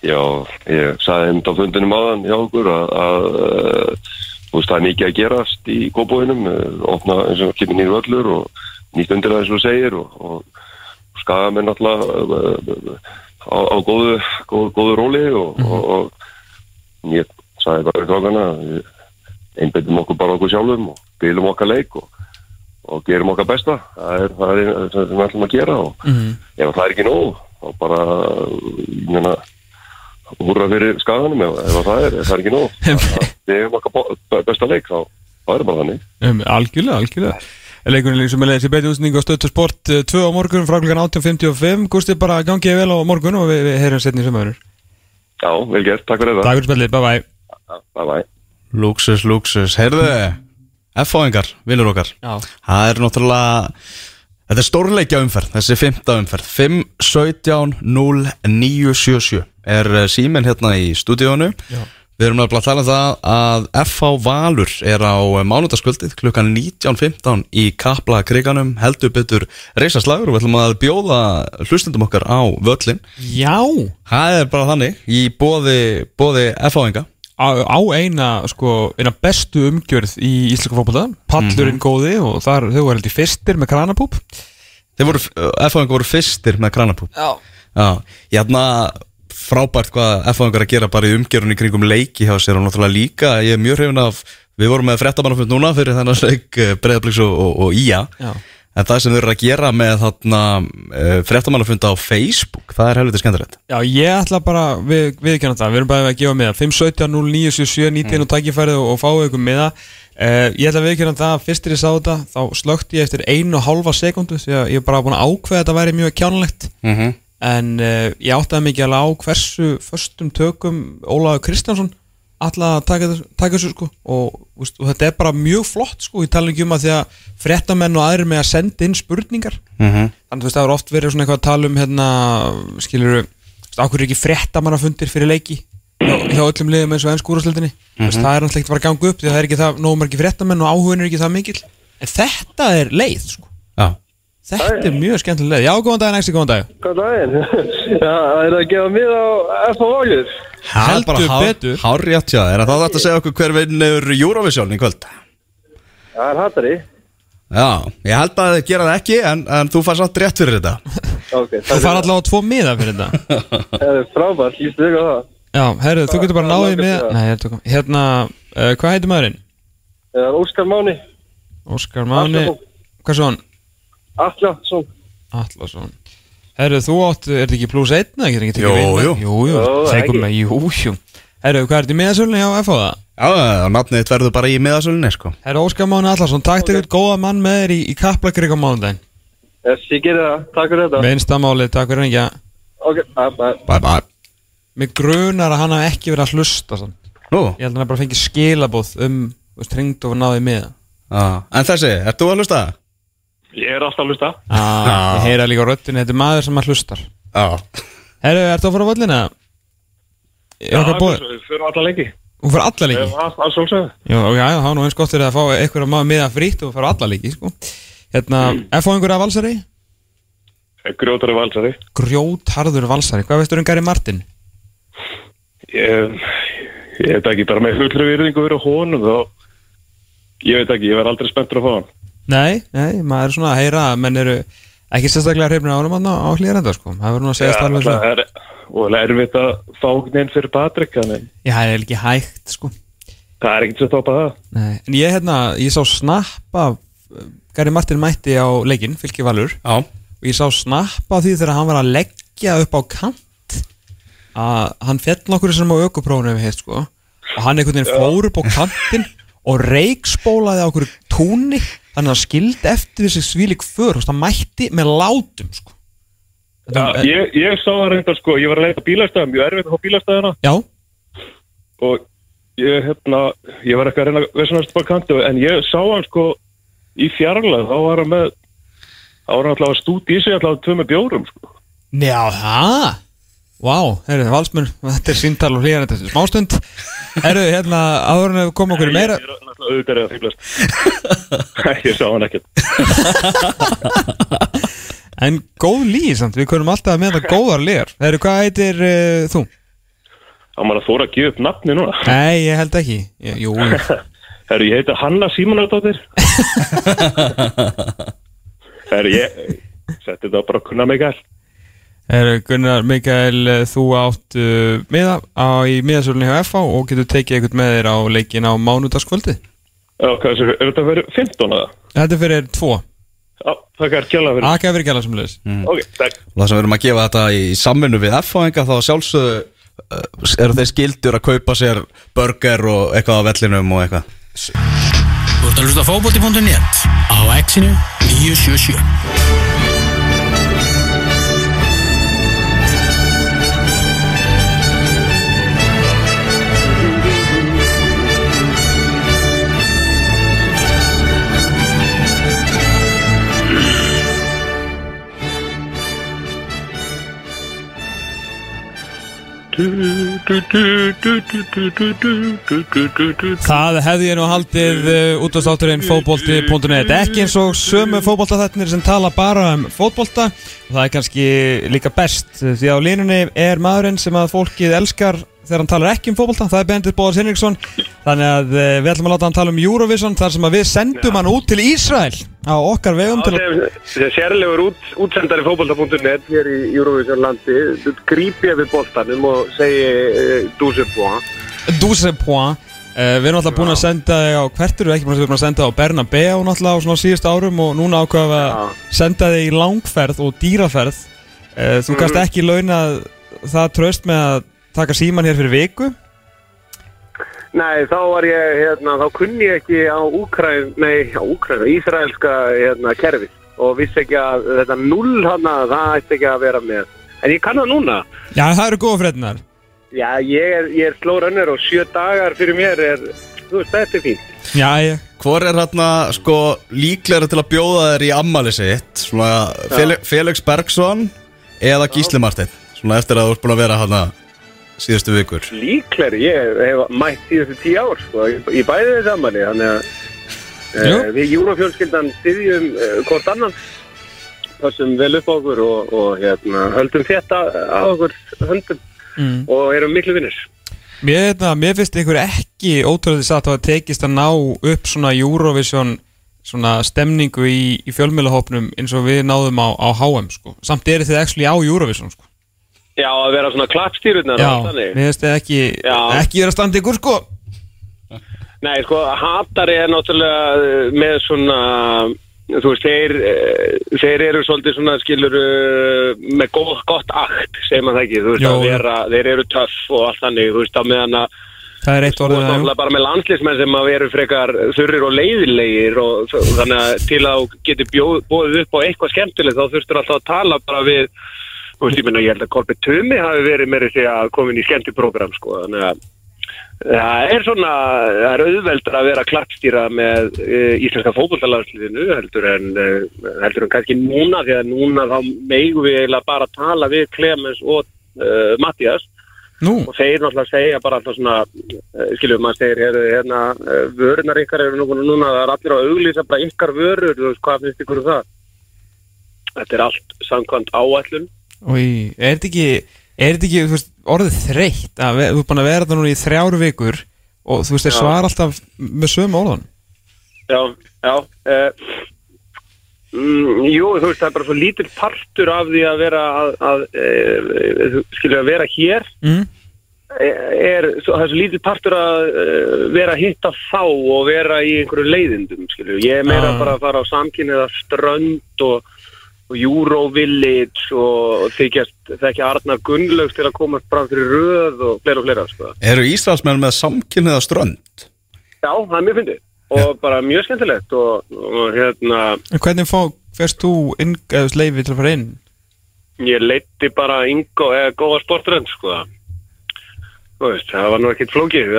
Já, ég sagði einmitt á fundinum áðan hjá okkur að, að uh, þú veist, það er mikið að gerast í kópóinum, opna eins og kemur nýru öllur og nýtt undir það eins og segir og, og skagamenn alltaf uh, á, á góðu, góðu, góðu róli og, og, og ég sagði bara við einbeitum okkur bara okkur sjálfum og bylum okkar leik og, og gerum okkar besta það er það sem við ætlum að gera og -hmm. ef það er ekki nóg þá bara ég meina húrra fyrir skaganum ef, ef það er, það er ekki nóg. Við hefum okkar besta leik þá það er bara þannig. Um, Algjörlega, algjörlega. Leikurinn sem er leiðis í beiti útsendingu á stöðtu sport 2 á morgun frá klukkan 18.55 Gústi bara gangið vel á morgun og við, við heyrum setni í sömöður já, vel gert, takk fyrir Takk fyrir spilið, bye bye það bye bye Luxus, luxus, heyrðu F-fáingar, vinnur okkar. Já. Það er náttúrulega Þetta er stórleikja umferð, þessi fymta umferð. 5, 17, 0, 9, 7, 7 Er eh, síminn hérna í stúdíónu Við erum að tala um það að FH Valur er á mánudagskvöldið klukkan 19.15 í Kapla kriganum heldur betur reysaslagur og við ætlum að bjóða hlustendum okkar á völlin Já. Það er bara þannig í bóði, bóði FH-inga Á, á eina, sko, eina bestu umgjörð í Íslaka fótbolta. Pallurinn góði og þar, þau var held í fyrstir með kranapúp. Þeir voru, FH-inga voru fyrstir með kranapúp. Já. Já, ég hérna frábært hvað F-fáingar að gera bara í umgerunni kringum leiki hjá sér og náttúrulega líka, ég er mjög hrifin af við vorum með fréttamannafund núna fyrir þennan leik Breiðabliks og, og, og Ía. Já. en það sem þau eru að gera með þarna uh, fréttamannafund á Facebook það er helviti skemmtilegt. Já, ég ætla bara, við, við kennum það, við erum bara að gefa miða. 517 0977 19 og tækifærið og, fáið ykkur miða. Uh, Ég ætla að við kennum það, fyrstir ég sá þetta þá slökti ég eftir einu og hálfa sekundu því að ég er bara búin að ákveða að þetta væri mjög kjánulegt mm -hmm. En uh, ég áttaði mikið alveg á hversu förstum tökum Ólaður Kristjánsson alltaf að taka, taka þessu sko og, úst, og þetta er bara mjög flott sko, ég tala ekki um að því að fréttamenn og aðrir með að senda inn spurningar Mhm. þannig þú veist það er oft verið svona eitthvað að tala um hérna, skilur ákveður er ekki fréttamannafundir fyrir leiki hjá, öllum liðum eins og ennsku úrvarsleildinni mm -hmm. það er náttúrulega ekki bara að ganga upp því að það er ekki það, nógum ekki fréttamenn og áhugin er ekki það mikill en þetta er leið sko. Já, þetta er mjög skemmtileg leið, já góðan dag, næsti góðan dag Hvað daginn? Já, það er að gefa mið á það er bara hár- betur. hárrétt hjá þér en þá þetta að segja okkur hver vinnur Eurovision í kvöld Það er hattari. Já, ég held að þið gera það ekki en, en þú fær satt rétt fyrir þetta Ok, þú fara allavega á tvo miða fyrir þetta Það er frábært, lístu ykkur á það. já, herru, þú getur bara náðið miða Nei, ég tökum- hérna, uh, hvað heitir maðurinn? Það er Óskar Máni, Óskar Máni hvað svo hann? Atlason. Atlasson Herru, þú átt, er þetta ekki plus 1 eða getur ekki tekið Jú, við? jú. Jú, jú, Jó, tegum ekki. með, jú, jú Herru, hvað er þetta í miðasölunni hjá FH það? Já, nafnið þitt verður bara í miðasölinni sko Herru, Óskar Máni Atlasson, takk til okay. góða mann með þér í, í Kaplakrygg á mánudaginn Yes, ég gerir það. Takk fyrir þetta. Minnstamáli, takk fyrir ekki Ok, bye, bye. Bye bye Mig grunar að hann hafi ekki verið að hlusta sann. Nú, Ég held að hann bara fengið skilabóð um veist, hringd og náði miða já, en þessi, ert þú að hlusta? Ég er alltaf að hlusta ah, Ég heyra líka á röddinu, þetta er maður sem að hlustar Já Herru, ertu að fara á völlina? Er bóð? við fyrir alla leiki Hún fyrir alla leiki? Það svolsögðu Já, já, já, það var nú eins gott fyrir að fá einhverja maður miða frýtt og á alla leiki, sko Hérna, ef fá einhverja valsari? Grjótari valsari Grjótharður valsari, hvað veistu um Gary Martin? Ég, ég veit ekki, bara með fullri virðingu fyrir honum þá Ég veit ekki, ég verð aldrei spenntur að fá hann Nei, nei, maður er svona að heyra að menn eru ekki sérstaklega hrifnir á honum þarna á hlýrenda, sko. Það verður nú að segja starfið svo það er og það er erfitt að fá neinn fyrir Patrik Þannig. Já, það er ekki hægt, sko. Það er ekkert sem topa það. Nei, en ég, hérna, ég sá snappa Gary Martin mætti á leikinn, fylki valur. Já. Og ég sá snappa af því þegar hann var að leggja upp á kant að hann fjall nokkur sem á hefur heitt sko. Og hann einhvern veginn fór upp á kantinn og reikspólaði á okkur túnni þannig að hann skildi eftir þessi svílik för það mætti með látum sko. Já, ég, ég sá það reyndar sko, ég var að leita bílastæða mjög erfitt að fá bílastæðina. Já, og ég, hérna, ég var ekki að reyna upp á kantu en ég sá hann sko í fjarlag, þá var hann með þá var hann alltaf að stúti í sig alltaf tvö með bjórum sko. Já, það Vá, herru, valsmenn, þetta er síntal og hlýjan þetta er smástund. Herru, hérna, áður en við komum okkur í meira Ég er náttúrulega auðvitað er að fýblast Ég sá hann ekkert. En góð lýð samt, við kunum alltaf með þetta góðar lýjar Herru, hvað heitir uh, þú? Þá maður að þóra að gefa upp nafni núna. Nei, ég held ekki. Jú, jú. Herru, ég heiti Hanna Símonardóttir. Herru, ég setti þetta bara að kunna mig gæl Herru, Gunnar Mikael, þú átt uh, miða á, í miðasölunni hjá FH og getur tekið eitthvað með þér á leikin á mánudagskvöldi? Já, hvað er er þetta fyrir 15 eða? Þetta er fyrir tvo. Já, það er kjalla fyrir. Akka fyrir gæla sem leðis Ok, takk. Og það sem við erum að gefa þetta í samvinnu við F-fáinga þá sjálfsögðu uh, eru þeir skildur að kaupa sér burger og eitthvað á vellinum og eitthvað? Þú ert að hlusta á fótbolti.net á exinu 977 Það hefði ég nú haldið uh, út á státturinn fótbolti.net ekki eins og sömu fótboltaþættinir sem tala bara um fótbolta. Og það er kannski líka best því á línunni er maðurinn sem að fólkið elskar þegar hann talar ekki um fótbolta það er Bendit Bóðars Henriksson þannig að uh, við ætlum að láta hann tala um Eurovision þar sem að við sendum hann út til Ísrael á okkar vegum til að Þessi sérlegur út, útsendari fótbolta.net hér í Eurovision landi gríp ég við boltanum og segi uh, dúsubúa 12 point uh, Við erum alltaf búin að senda þig á hvert eru ekki búin að, senda á Bernabeu náttúrulega á svona síðust árum og núna ákveða við að senda þig í langferð og dýraferð. Uh, Þú kannst Mhm. ekki launa það tröst með að taka síman hér fyrir viku? Nei, þá var ég, hérna, þá kunni ég ekki á Úkræn, nei, á Úkræn, Ísraelska, hérna, kerfi og vissi ekki að þetta null hana, það ætti ekki að vera með. En ég kann það núna. Já, það eru góða frednar Já, ég er, ég er slórönnur og sjö dagar fyrir mér er, þú veist, þetta er fínt. Já, ég Hvor er hérna sko líklega til að bjóða þér í ammali sitt? Svona Fel Felix Bergson eða Gísli Marteinn? Svona eftir að þú ert búin að vera hérna síðustu vikur Líklegri, ég hef mætt síðustu tíu ár, sko, í, í bæði þessi ammali, þannig að uh, við júrafjölskyldan styðjum uh, hvort annan, passum vel upp á okkur og, og hérna, höldum þetta á okkur höndum mm. og erum miklu vinnir. Mér, hérna, mér finnst einhver ekki ótrúlega satt að það tekist að ná upp svona Eurovision svona stemningu í, í fjölmjölahópnum eins og við náðum á, á HM sko. samt eru þið actually á Eurovision sko. Já, að vera svona klappstýrurnar Já, mér finnst þið ekki Já. ekki vera standi ykkur sko. Nei, sko, hatari er náttúrulega uh, með svona, þú veist, þeir, uh, þeir eru svolítið svona, skilur, með gott, gott akt, segir maður það ekki, þú veist, Jó, að vera, þeir eru töff og allt þannig, þú veist, á meðan að, Það er eitt orðið veist, að náttúrulega bara með landslýsmenn sem að veru frekar þurrir og leiðilegir og þannig að til að þú getur bóðið upp á eitthvað skemmtilegt þá þurftur alltaf að tala bara við, þú veist, ég menna, ég held að Kolbi Tumi hafi verið meiri því að komin í skemmtiprógram, sko, þannig að Það er svona, það er auðveldur að vera klappstýra með uh, íslenska fótbollalagsliðinu heldur en, uh, heldur en kannski núna því að núna þá megum við eiginlega bara að tala við Clemens og uh, Mattias Nú, og þeir náttúrulega segja bara alltaf svona, skiljum maður segir hérna, hérna vörunar ykkar eru núna, núna það er allir að auglýsa bara ykkar vörur, þú veist hvað finnst ykkur um það? Þetta er allt samkvæmt áætlun Új, er þetta ekki er þetta ekki, veist, orðið þreytt að ve- þú er búin að vera þetta núna í þrjár vikur og þú veist, Já. svara alltaf með sömu orðan Já, já uh, mm, Jú, þú veist, það er bara svo lítill partur af því að vera að, að uh, skilja að vera hér mm. er, svo, það er svo lítill partur að vera að hitta þá og vera í einhverju leiðindum, skilju ég er meira Ah. bara að fara á samkynniða strönd og, og Eurovillage og þykjast þekki Arnar Gunnlaugs til að komast fram fyrir röð og fleira og fleira, sko Eru Ísraelsmenn með samkynniða strönd? Já, það er mjög fyndið og bara mjög skemmtilegt og, og hérna En hvernig fá, fyrst þú inn, eða þú veist, leifi til að fara inn? Ég leiti bara Ingo eða góða sportrönd sko Þú veist, það var nú ekkert flókið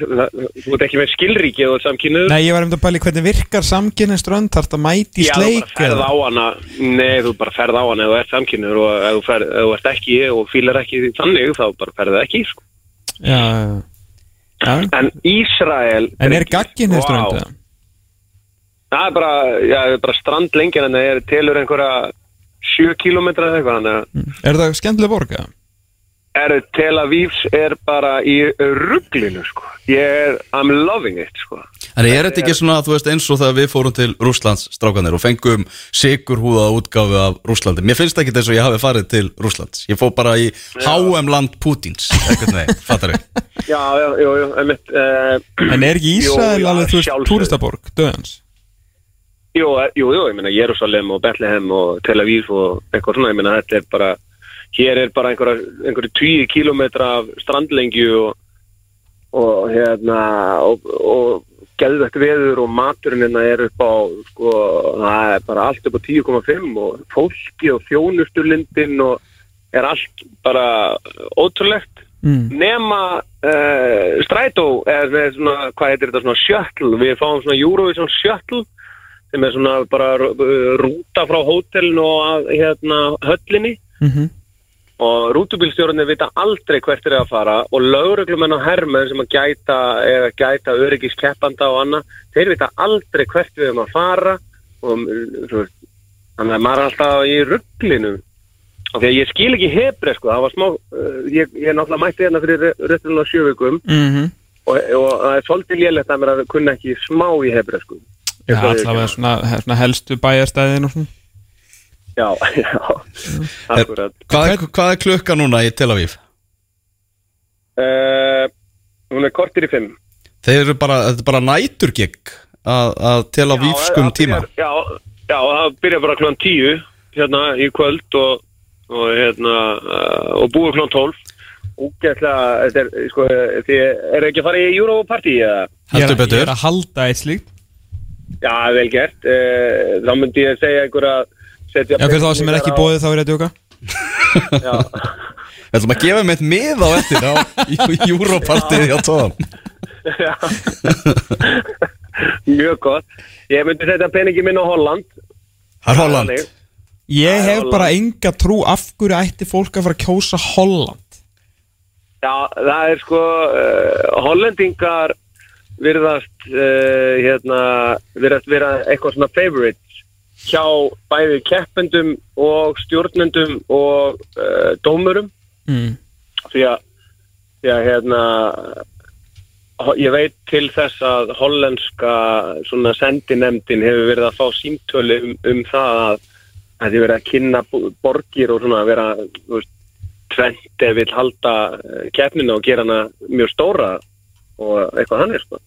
þú var ekki með skilríki og samkynnuð Nei, ég var um að pæli hvernig virkar samkynni strönd þarf þetta mæti í Já, þú sleik bara ferð á hana Nei, þú bara ferð á hana ef þú ert samkynnuð og ef þú, ferð, ef þú ert ekki og fílar ekki þannig þá bara ferð ekki sko. Já, já. En Ísrael En er gaggin hér Vá. strönd? eða? Það er bara, já, bara strandlengjan en það er telur einhverja 7 kilometra eða eitthvað að Er það skemmtileg borga? Er Tel Avivs er bara í rugglinu sko. ég er, I'm loving it sko. En er þetta ekki svona, þú veist, eins og þegar við fórum til Rússlands strákanir og fengum sigurhúða útgáfu af Rússlandi Mér finnst ekki þess að ég hafi farið til Rússlands Ég fó bara í HM land Pútins Ekkert nei, fattar við já, já, jú, jú, einmitt uh, En er ekki já, alveg, þú veist, túristaborg, döðans? jú, eh, jú, jú, ég meina Jerusalem og Bethlehem og Tel Aviv og eitthvað svona, ég meina þetta er bara hér er bara einhverju 20 kilometra af strandlengju og, og hérna og, og geðvegt veður og maturinn hérna er upp á sko, það er bara allt upp á 10,5 og fólki og þjónusturlindin og er allt bara ótrúlegt. Mm. nema uh, strætó er með svona, hvað heitir þetta, svona shuttle. Við fáum svona Eurovision shuttle sem er svona bara uh, rúta frá hótelinu og að hérna höllinni. Mm og rútubílstjórnir vita aldrei hvert er að fara og lögreglumenn og hermenn sem að gæta gæta öryggis keppanda og annað, þeir vita aldrei hvert við erum að fara og þannig að maður er alltaf í rugglinu og því að ég skil ekki hebri sko, það var smá uh, ég, ég náttúrulega mætti hérna fyrir röttunum á sjövikum mm og, og það er svolítið lélegt að mér að kunna ekki smá í hebri sko. Já, allavega svona, svona helstu bæjarstæðin og svona Já, já, akkurat Hvað er, hvað er klukka núna í Tel Aviv? uh, Hún er kortir í fimm. Þeir eru bara, þetta er bara næturgigg að, að Tel Avivskum tíma. já, já, það byrjar bara klón tíu hérna í kvöld og, og hérna uh, og búið klón tólf. Er, sko, þið er ekki að fara í Europarty eða? Er, Heldur ég betur. er að halda eitt slíkt. Já, vel gert. Uh, þá myndi ég segja einhver að setja... Já, fyrir þá sem er ekki bóðið þá er ég að djóka Já, Við ætlum að gefa með mið á eftir á Júropartið hjá Tóðan já. Mjög gott. Ég myndi setja peningi minn á Holland. Það er Holland Þannig. Ég hef Holland. bara enga trú af hverju ætti fólk að fara að kjósa Holland Já, það er sko, uh, hollendingar virðast, uh, hérna, virðast vera eitthvað svona favorites hjá bæði keppendum og stjórnendum og uh, dómurum. mm. því að, því að hérna ég veit til þess að hollenska sendinemdin hefur verið að fá símtölu um, um það að að þið verið að kynna bo- borgir og svona vera þú veist, tvent ef vil halda eh, keppnina og gera hana mjög stóra og eitthvað hann er sko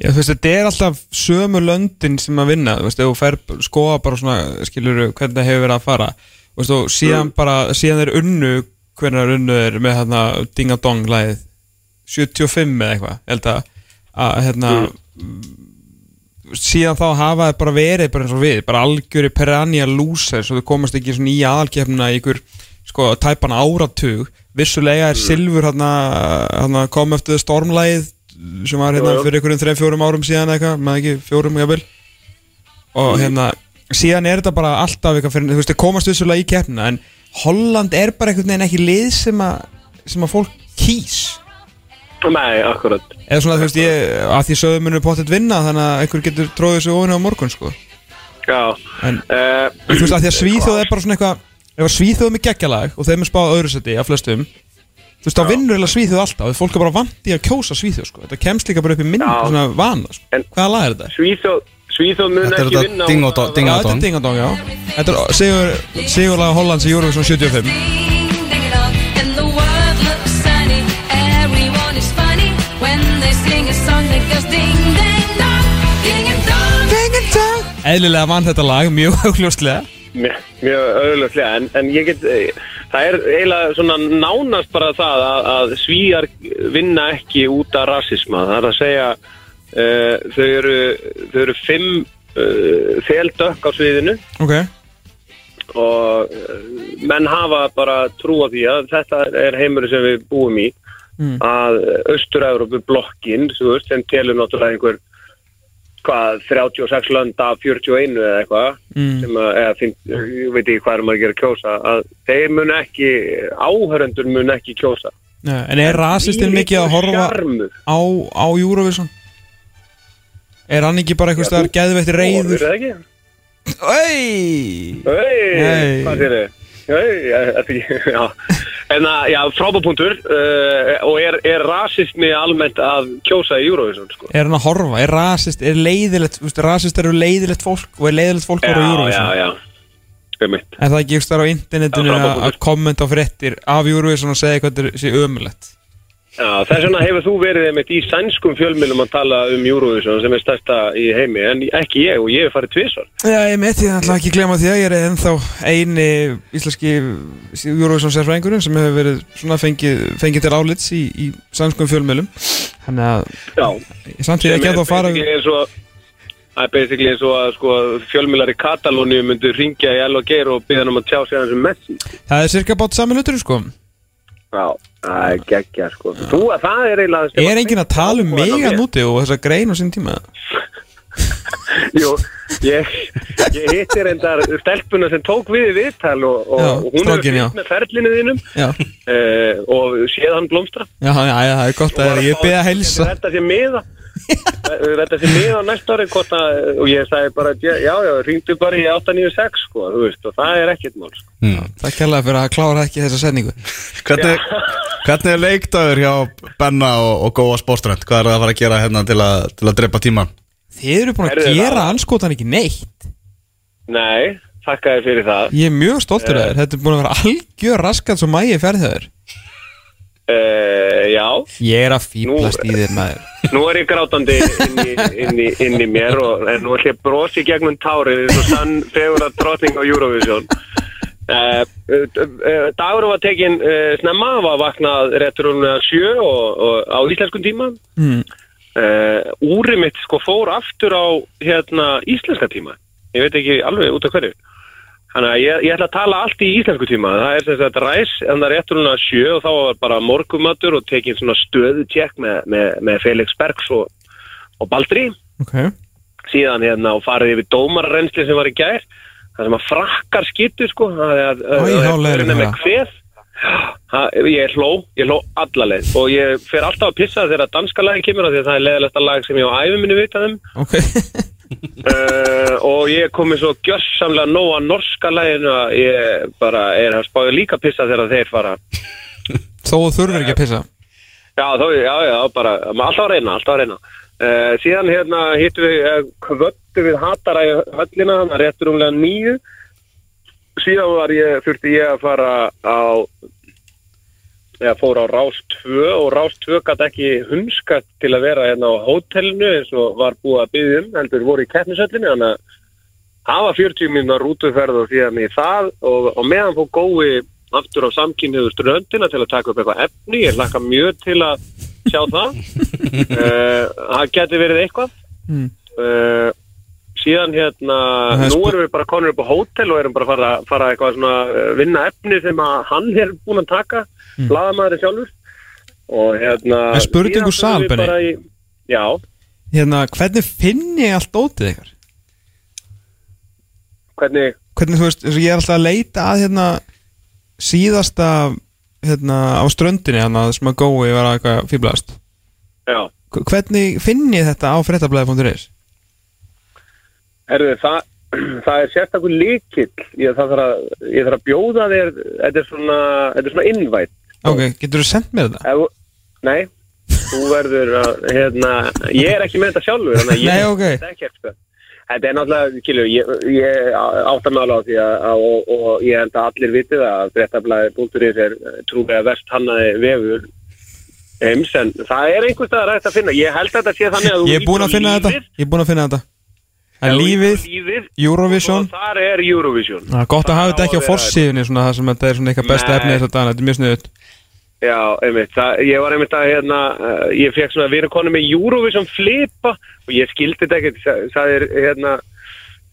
Já, þú veist, þetta er alltaf sömu löndin sem að vinna, þú veist, þú fer skoða bara svona, skilur hvernig það hefur verið að fara, þú veist, og síðan bara síðan er unnu, hvernig er unnu er með Ding a Dong lagið 75 eða eitthvað held að, að hérna síðan þá hafa það bara verið bara eins og við, bara algjöri peranja losers og þau komast ekki svona í aðalkeppnina í ykkur, sko, tæpan áratug. Vissulega er Silfur hérna, hérna kom eftir stormlægið sem var hérna fyrir einhverjum 3-4 árum síðan eitthvað, maður ekki fjórum jafnvel. Og hérna síðan er þetta bara alltaf eitthvað fyrir, þú veist, þeir komast vissulega í keppnina en Holland er bara einhvern veginn ekki lið sem að, sem að fólk kýs. Nei, akkurat. Eða svona þú veist ég, að því sögum munur pottet vinna þannig að einhver getur tróðið sig ofinu á morgun sko. Já, en uh, þú veist að því að Svíþjóð er bara svona eitthvað ef að Svíþjóð er geggjalag og þeim er spáð öðru seti af flestum þú veist þá vinnur eða Svíþjóð alltaf fólk er bara vant í að kjósa Svíþjóð sko þetta kemst líka bara upp í minn Já. svona vana sko. Hvaða lag er þetta? Svíþjóð Svíþjóð mun Þetta ekki þetta vinna þetta er Dong Ding a Dong, já Þetta er sigur, sigurlaga Hollands í Eurovision 75 And the world looks sunny. Everyone is funny when they sing a song that goes ding ding dong, ding and dong. Eðlilega vann þetta lag, mjög augljóslega Mjög, auðvitað en, en ég get, eh, það er eiginlega svona nánast bara það að, að svíjar vinna ekki út af rasisma, það er að segja uh, þau eru þau eru fimm uh, þeldökk á sviðinu. Ok. Og uh, menn hafa bara trú á því að þetta er heimur sem við búum í. Mm. að Östur-Európu blokkin sem telur náttúrulega einhver hvað, 36 lönd af 41 eða eitthvað mm. sem að, eða finn, ég veit ekki hvað er maður að gera kjósa að þeir mun ekki áhörendur mun ekki kjósa Nei, En er rasistinn mikið að horfa Sjarmur. á, á Eurovision? Er hann ekki bara einhvers staðar geðveitt Er reyður? það ekki? Oi! Hei, Nei. hvað sér þið? Já En að, já, frábúrpunktur uh, og er, er rasismi almennt að kjósa í Eurovision, sko Er hann að horfa? Er rasist, er leiðilegt, þú veist, rasist eru leiðilegt fólk og er leiðilegt fólk að Já, vera á já, Eurovision? já, um mitt Er það ekki einhvers staðar á internetinu Já, frábær að kommenta á fréttir af Eurovision og segja hvað þetta er sé ömulegt? Já, þess vegna hefur þú verið einmitt í sænskum fjölmjölum að tala um Eurovision sem er stærsta í heimi, en ekki ég og ég hef farið tvisvar. Já, ég mitt, ég ætla ekki að glemma því að ég er ennþá eini íslenski Eurovision sérfræðingurinn sem hefur verið svona fengið, fengið til álits í, í sannskum fjölmjölum Þannig að Já, ég samt ég ekki að þá fara Það er basically eins og að sko, fjölmjölar í Katalóníu myndu ringja í L og byggja hann um að tjá sig hans um Messi. Það er cirka bát saman hlutur sko Já, það er geggja sko. Þú, það er eiginlega... Er enginn að tala um mig að núti og þessa grein á sín tíma? Jú, ég, ég hitti reyndar stelpuna sem tók við í viðtal og, og Já, hún er strákinn, já. fyllt með ferlinu þínum uh, og séð hann blómstra já, já, já, það er gott að ég beða að heilsa Þetta sé miða Þetta sé miða á næsta ári hvort að, og ég sagði bara já, já, ringdu bara í 896 sko, þú veist, og það er ekkert mál sko. Takk kærlega fyrir að klára ekki þessa setningu Hvernig, hvernig er leikdagur hjá Benna og, og Góa Sportströnd? Hvað er það að fara að gera hérna til að, til að drepa tíman? Þið eru búin að Heyrðu, gera það- anskotan ekki neitt. Nei, þakka þér fyrir það. Ég er mjög stoltur af þér. Þetta er búin að vera algjör raskat svo mægi ferðhöður uh, Já, Ég er að fýblast í þér maður. Nú er ég grátandi inn í, inn í, inn í mér og en nú ætlum ég að brosi gegnum tárið eins og sann fegur að drotning á Eurovision. Uh, uh, uh, Dagur var tekin uh, snemma, var vaknað réttur hún að sjö og, og á íslenskum tíma. Mm. uh, Úrið mitt sko fór aftur á hérna íslenska tíma. Ég veit ekki alveg út af hverju Þannig að ég, ég ætla að tala allt í íslensku tíma. Það er sem sagt ræs, en það er réttur hún að sjö og þá var bara morgumatur og tekin svona stöðu tjekk með, með, með Felix Bergs og, og Baldri. Ok Síðan hérna og farið yfir dómararrensli sem var í gær. Það sem að frakkar skittu sko. Það er, það er með. Ha, ég hló, ég hló allaleg og ég fer alltaf að pissa þegar danska lagi kemur af því að það er leðilegsta lag sem ég á æfum minni vitað um Ok uh, og ég komi svo gjörsamlega nóg að norska læginu að ég bara er að spája líka pissa þegar þeir fara. Þó þurfur ekki að pissa? Já, þá, já, já, bara alltaf að reyna, alltaf að reyna. Uh, síðan hérna hittum við uh, kvöttu við hatara í höllina þannig að réttur umlega nýju síðan var ég, þurfti ég að fara á ég fór á Rás 2 og Rás 2 gæti ekki hunskat til að vera hérna á hótelinu eins og var búið að byggja um heldur voru í keppnisöllinu þannig að var 40 minna rútuferð og síðan í það og, og meðan fór gói aftur á samkynniðu ströndina til að taka upp eitthvað efni ég hlakka mjög til að sjá það. Uh, það geti verið eitthvað. Uh, síðan hérna Það er nú erum við bara konur upp á hótel og erum bara að fara, fara eitthvað svona uh, vinna efni sem að hann er búin að taka mm. blaðamæður sjálfur og hérna En spurning úr síðan sal, förum við Benni. bara í, já, Hérna, hvernig finn ég allt ótið ykkar? hvernig Hvernig, þú veist, ég er alltaf að leita að hérna síðasta hérna á ströndinni hérna sem að gói var að eitthvað fýblast já Hvernig finn ég þetta á fréttablaði.is? Herðu, það, það er sérstakur líkill ég þarf að, ég þarf að bjóða þér þetta er svona, þetta er svona innvætt Ok, getur þú sendt mér þetta? Ef, nei, þú verður að, hérna, ég er ekki með þetta sjálfur þannig að ég Nei, ok. veit ekkert, sko. Þetta er náttúrulega, kilju, ég, ég átta mig alveg á því að, að og, og ég held að allir vitið að fréttablaði.is er trúlega verst hannaði vefur heims, en það er einhvers staðar hægt að finna. Ég held að þetta sé þannig að Ég er búinn að finna þetta Ég er búinn að finna þetta En lífið, Eurovision. Þar er Eurovision. Það er gott að hafa þetta ekki á Það svona það sem þetta er svona eitthvað besta efni þess að dana, þetta er mjög sniðut Já, einmitt, það, ég var einmitt að hérna, uh, ég fekk svona að vera konu með Eurovision flipa og ég skildi þetta ekkert, sa- sagði hérna,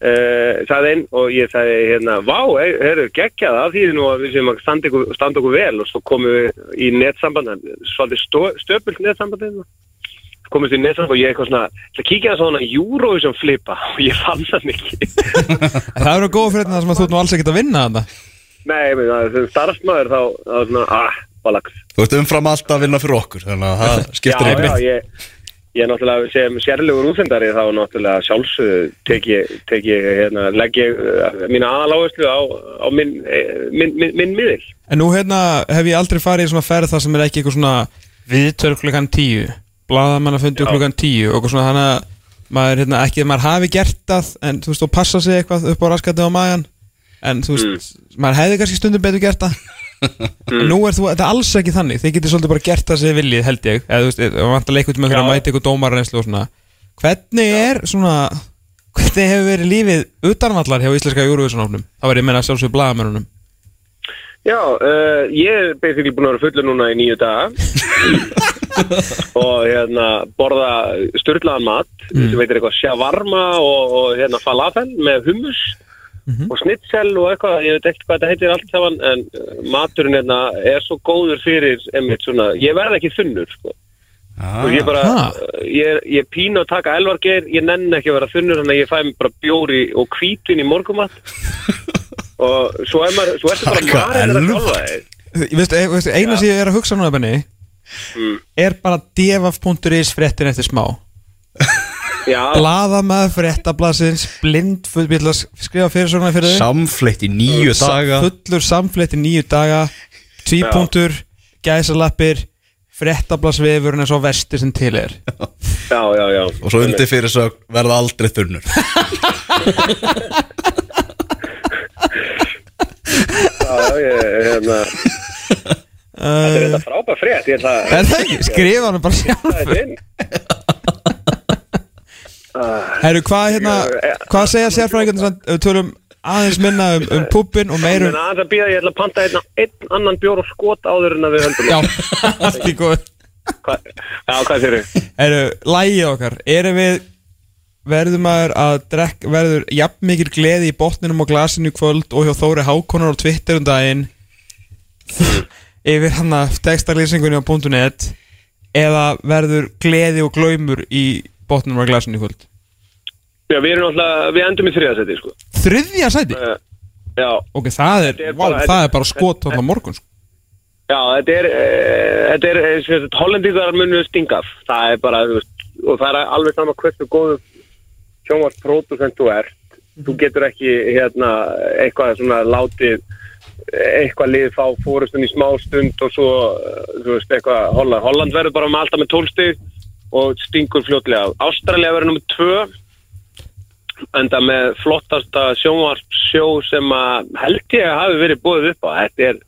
uh, sagði einn og ég sagði hérna, vá, heyrðu, geggjað af því nú að við sem að standa okkur, standa okkur vel. Og svo komum við í netsamband, svolítið stöpult netsamband komumst í netsamband og ég eitthvað svona, það kíkja það svona Eurovision flipa og ég fann það ekki. Það eru góða fyrir þetta sem að þú nú alls ekkert að vinna þetta Nei, ég meina, sem starfsmæður þá, þá svona, ah, balags. Þú ert umfram allt að vinna fyrir okkur Þannig að það skiptir já, einmitt já, ég, ég er náttúrulega sem sérlegur útsendari þá náttúrulega sjálfsög tek ég, tek ég hérna, legg ég uh, mína aðaláðuslu á, á minn, eh, minn, minn, minn miðil. En nú hérna hef ég aldrei farið í svona ferð þar sem er ekki eitthvað svona viðtör klukkan tíu Blaðamanna fundi Já. klukkan tíu og svona að maður hérna ekki að maður hafi gert það en þú veist og passa sig eitthvað upp á raskandi á magan en þú veist, maður hefði kannski stundum betur gert það. En nú er þú, þetta er alls ekki þannig. Þið getur svolítið bara gert það sem þið viljið held ég. Eða þú veist, það vant að leika út með einhverja Já. mæti eitthvað dómarreynslu og svona. Hvernig er svona hvernig hefur verið lífið utanvallar hjá íslenska Eurovision-hófnum þá er ég að menna sjálfsög blaðamennunum Já, uh, ég er basically búin að vera fullur núna í nýju daga. Og hérna borða styrlaðan mat sem veitir eitthvað shawarma og, og hérna falafel með hummus og snitsel og eitthvað, ég veit ekkert hvað þetta heitir allt saman en uh, maturinn hérna er svo góður fyrir einmitt svona, ég verð ekki þunnur sko. og ég bara, ég, er- ég er pínu að taka elvargeir, ég nenn ekki að vera þunnur þannig að ég fæ mér bara bjóri og hvítin í morgumat og svo er maður, svo ertu bara marinn að sjálfa þig. Veistu, e- veistu, eina sem ég er að hugsa núna Benni Mm. er bara devaf.is fréttin eftir smá. Já, Blaða með fréttablasins blind full, skrifa fyrir svona fyrir þig Samfleitt í nýju Sa- daga. Fullur samfleitt í nýju daga. Tvípunktur, gæsalappir Fréttablasvefurinn er svo vesti sem til er. Já, já, já. Og svo undir fyrir svo verða aldrei þunnur Já, ég, hérna. Þetta er þetta frábær frétt, ég ætla að Er það ekki? Skrifa hann bara sjálf er Herru, hvað hérna Hvað segja sérfræðingarnir sem við tölum aðeins minna um, um pubbin og En meirum aðeins að býða, ég ætla að panta einn, einn annan bjór og skot áður en að við höldum. Já, allt í góð Já, hvað sér þið? Herru, lægið okkar Erum við Verður maður að drekk Verður jafn mikil gleði í botninum og glasinu kvöld Og hjá Þóri Hákonar á Twitter um daginn. Yfir hann að textalýsingunni á .net Eða verður gleði og glaumur í botninum og glasinu kvöld? Já, við erum náttúrulega, við endum í þriðasæti, sko. Þriðja sæti? uh, Já, Ok, það er, Þetta er vá, bara- það er bara skot á morgun sko. já, þetta er, uh, þetta er, uh, sem sagt, hollendíkar munu stingaf Það er bara, þú veist, og það er alveg sama hversu góðu sjónvarspródusent þú ert Þú getur ekki, hérna, eitthvað svona látið eitthvað lið fá fórustun í smá stund og svo, uh, þú veist, eitthvað Holland. Holland verður bara með alltaf með tólstig og stingur fljótlega. Ástralja verður nummið tvö enda með flottasta sjónvarpsjó sem að held ég að hafi verið búið upp á. Þetta er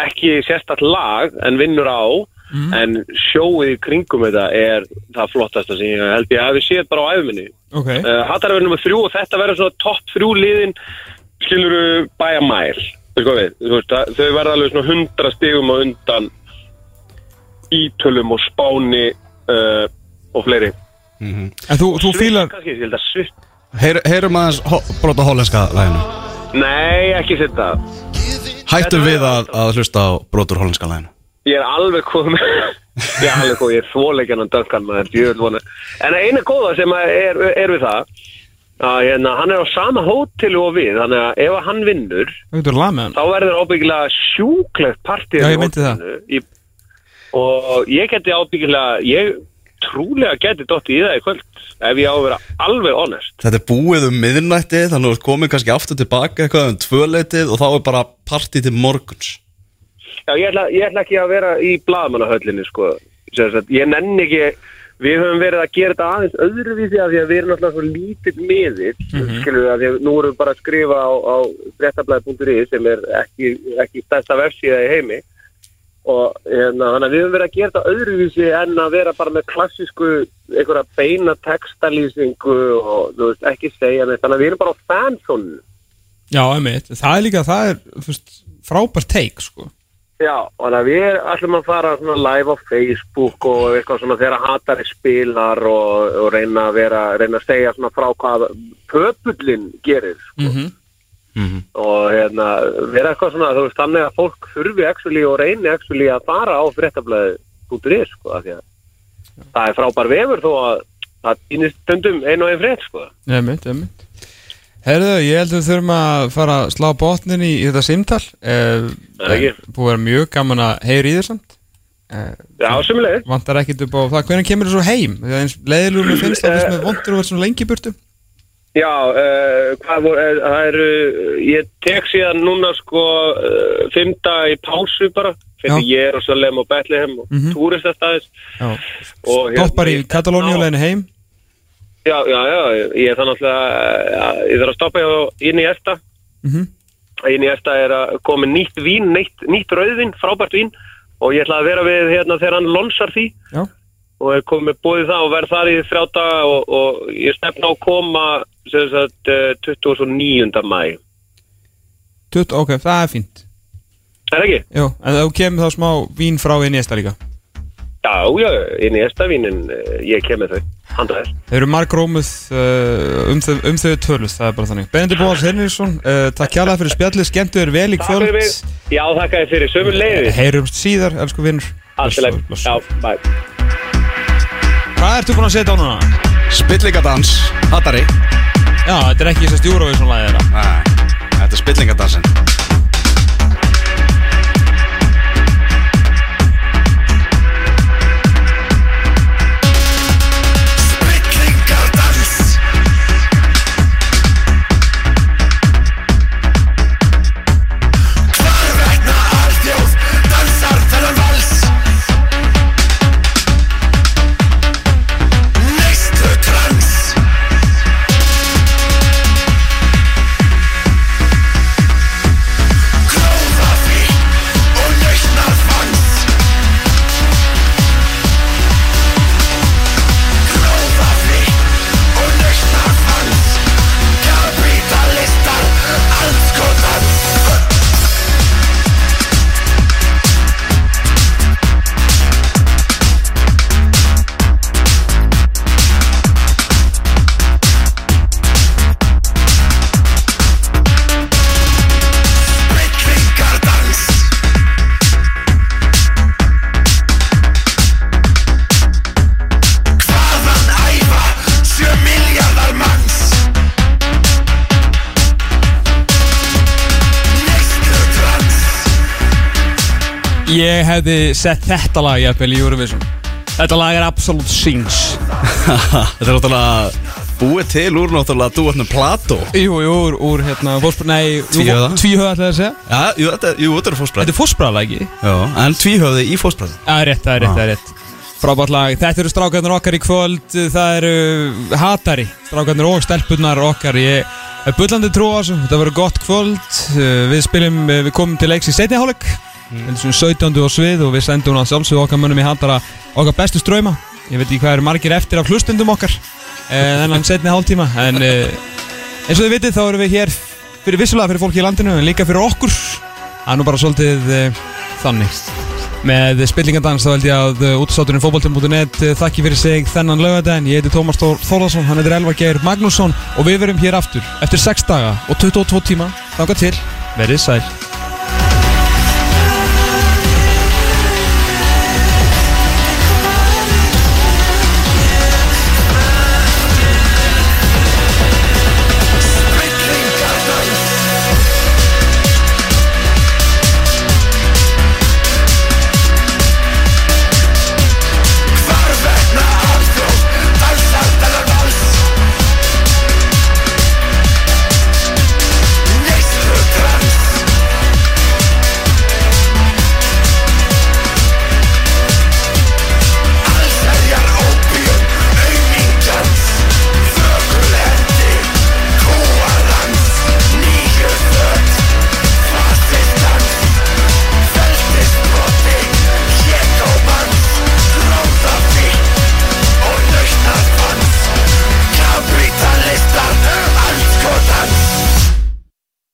ekki sérstætt lag en vinnur á en sjóið í kringum þetta er það flottasta sem ég held ég að hafi séð bara á æfuminni. Ok. Uh, Hattar verður nummið þrjú og þetta verður svona topp þrjú liðin skiluru bæja mæl þau verða alveg svona hundra stigum á undan Ítölum og Spáni uh, og fleiri. En þú, þú fílar Kannski, ég held að svitt Heyr, Heyrum aðeins brota hollenska læginu Nei, ekki setja Hættum við að, að hlusta á brotur hollenska læginu Ég er alveg komið Ég er alveg komið, ég er þvoleikjan á Duncan maður, djöfull vona En eina góða sem að er, er við það að hérna, hann er á sama hótelu og við þannig að ef að hann vinnur þá verður ábyggilega sjúklegt partíð Já, ég meinti það. í, og ég geti ábyggilega ég trúlega geti dottið í það í kvöld ef ég á að vera alveg honest. Þetta er búið um miðnætti Þannig að þú ert komin kannski aftur tilbaka eitthvað um tvöleitið Og þá er bara partí til morguns Já, ég ætla, ég ætla ekki að vera í blaðmannahöllinni sko. Ég nenni ekki við höfum verið að gera þetta aðeins öðruvísi af því að við erum náttúrulega svo lítill miðill mm Mhm. við að því að nú erum við bara að skrifa á, á fréttablaði.is sem er ekki, ekki stærsta vefsíða í heimi. Og hérna, við höfum verið að gera þetta öðruvísi en að vera bara með klassísku einhverja beina textalýsingu og þú veist, ekki segja neitt. Þannig að við erum bara á fansónu Já, einmitt. Það er líka, það er veist, frábært take sko Já, þannig að við ætlum að fara svona live á Facebook og eitthvað svona þegar hatari spilar og, og reyna að vera, reyna að segja svona frá hvað pöpullin gerir mm -hmm. og hérna vera eitthvað svona, þú veist, þannig að fólk þurfi actually og reyni actually að fara á fréttablaði.is sko, af því að það er frábær vefur þó að það týnist stundum einu og einn frétt sko. Einmitt, einmitt Herðu, ég held að við þurfum að fara að slá botnin í, í þetta símtal eh, Það er ekki. Búið að vera mjög gaman að heyra í þér samt eh, Já, sömulegir. Vantar ekkit upp á það, hvernig kemur þú svo heim? Þegar eins leiðilegur mér finnst það finnst með vondur og verður svona lengi í burtu Já, uh, voru, uh, það eru, ég tek síðan núna sko uh, fymta í pásu bara, fyrir Jerusalem og Bethlehem og mm. -hmm. túristastæðis og stoppar í Katalóni og leiðin heim Já, já, já, ég er náttúrulega, uh, ég þarf að stoppa inn í Esta, Mhm. inn í Esta er að koma nýtt vín, nýtt, nýtt rauðvín, frábært vín og ég ætla að vera við hérna þegar hann lonsar því Já. og er komið búið það og verð þar í þrjá daga og, og ég stefna á að koma sem sagt uh, 29. mæ. 20, Ok, það er fínt Er ekki? Jó, en þú kemur þá smá vín frá í esta líka Já, já, inn í Estavínin, ég kem með þau, þess. Þeir eru margrómuð uh, um, þau, um þau töluð, það er bara þannig Benedikt Bóðars Henriksson, uh, takk hjálpa fyrir spjallið, skemmtu þér vel í Takk kvöld fyrir mig. Já, þakka þér fyrir sömu leiði. Heyrumst síðar, elsku vinnur Allt í lagi. Já, bye. Hvað ertu búin að setja á núna? Spillingadans, hattari Já, þetta er ekki þess að stjúra við svona lagið þetta Nei, þetta er spillingadansin hefði sett þetta lag jafnvel í Eurovision. Þetta lag er Absolute Sings. Þetta er náttúrulega búið til úr náttúrulega dúarnum Plato. Jú, jú, úr, úr hérna, fósbr... Nei, Tvíhöfða. Tvíhöða ætlaði að segja. Já, jú, þetta, jú, þetta er fósbræð Þetta er fósbræðalag ekki? Já, en tvíhöfði í fósbræð Það er rétt, það er rétt, það er rétt. Frábært lag, þetta eru strákarnir okkar í kvöld. Það eru hatari Strákarnir og stelpunnar okkar. Ég er bullandi trú á þessu. Þetta verður gott kvöld. Við spilum, við komum til leiks í setni hálfleik mm. 17. og svið og við sendum að sjálfsögðu okkar mönnum í hatara okkar bestu ströyma Ég veit ekki hvað eru margir eftir af hlustendum okkar uh, Þennan setni hálftíma En uh, eins og þið vitið þá erum við hér Fyrir vissulega fyrir fólki í landinu En líka fyrir okkur Það er nú bara svolítið uh, þannig Með spillingandans þá held ég að útstátturinn fótboltum.net uh, þakki fyrir sig þennan lögadaginn. Ég heiti Tómas Þór Þórðarsson, hann heitir Elvar Geir Magnússon og við verum hér aftur eftir 6 daga og 22 tíma. Þanga til, verið sæl.